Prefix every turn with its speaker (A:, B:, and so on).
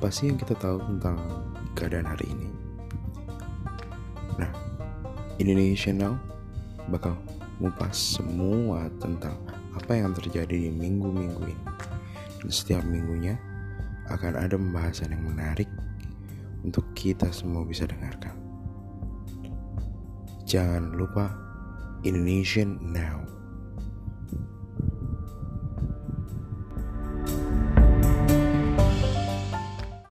A: apa sih yang kita tahu tentang keadaan hari ini? Nah, Indonesia Now bakal ngupas semua tentang apa yang terjadi di minggu-minggu ini. Dan setiap minggunya akan ada pembahasan yang menarik untuk kita semua bisa dengarkan. Jangan lupa Indonesian Now.